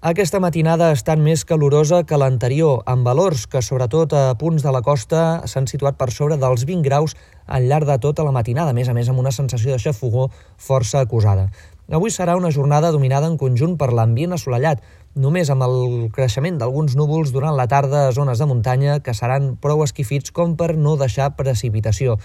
Aquesta matinada ha estat més calorosa que l'anterior, amb valors que, sobretot a punts de la costa, s'han situat per sobre dels 20 graus al llarg de tota la matinada, a més a més amb una sensació de xafogó força acusada. Avui serà una jornada dominada en conjunt per l'ambient assolellat, només amb el creixement d'alguns núvols durant la tarda a zones de muntanya que seran prou esquifits com per no deixar precipitació.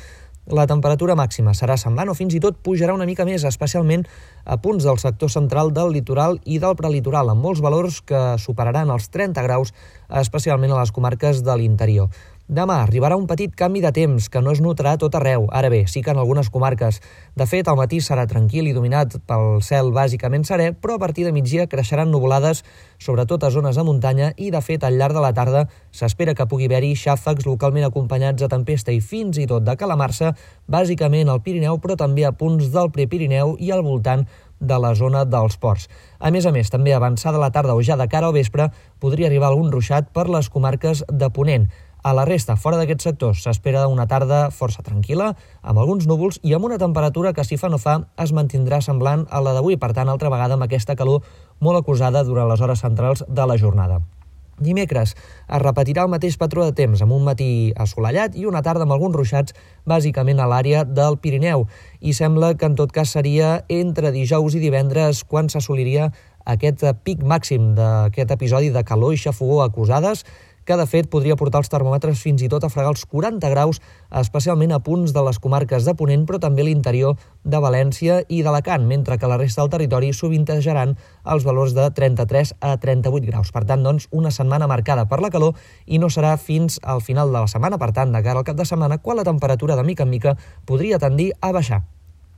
La temperatura màxima serà semblant o fins i tot pujarà una mica més, especialment a punts del sector central del litoral i del prelitoral, amb molts valors que superaran els 30 graus, especialment a les comarques de l'interior. Demà arribarà un petit canvi de temps que no es notarà tot arreu, ara bé, sí que en algunes comarques. De fet, el matí serà tranquil i dominat pel cel bàsicament serè, però a partir de migdia creixeran nuvolades, sobretot a zones de muntanya, i de fet al llarg de la tarda s'espera que pugui haver-hi xàfecs localment acompanyats de tempesta i fins i tot de calamarsa, bàsicament al Pirineu, però també a punts del Prepirineu i al voltant de la zona dels ports. A més a més, també avançada la tarda o ja de cara al vespre, podria arribar algun ruixat per les comarques de Ponent. A la resta, fora d'aquests sectors, s'espera una tarda força tranquil·la, amb alguns núvols i amb una temperatura que, si fa no fa, es mantindrà semblant a la d'avui, per tant, altra vegada amb aquesta calor molt acusada durant les hores centrals de la jornada. Dimecres es repetirà el mateix patró de temps, amb un matí assolellat i una tarda amb alguns ruixats, bàsicament a l'àrea del Pirineu. I sembla que en tot cas seria entre dijous i divendres quan s'assoliria aquest pic màxim d'aquest episodi de calor i xafogó acusades que de fet podria portar els termòmetres fins i tot a fregar els 40 graus, especialment a punts de les comarques de Ponent, però també l'interior de València i d'Alacant, mentre que la resta del territori sovintejaran els valors de 33 a 38 graus. Per tant, doncs, una setmana marcada per la calor i no serà fins al final de la setmana, per tant, de cara al cap de setmana, quan la temperatura de mica en mica podria tendir a baixar.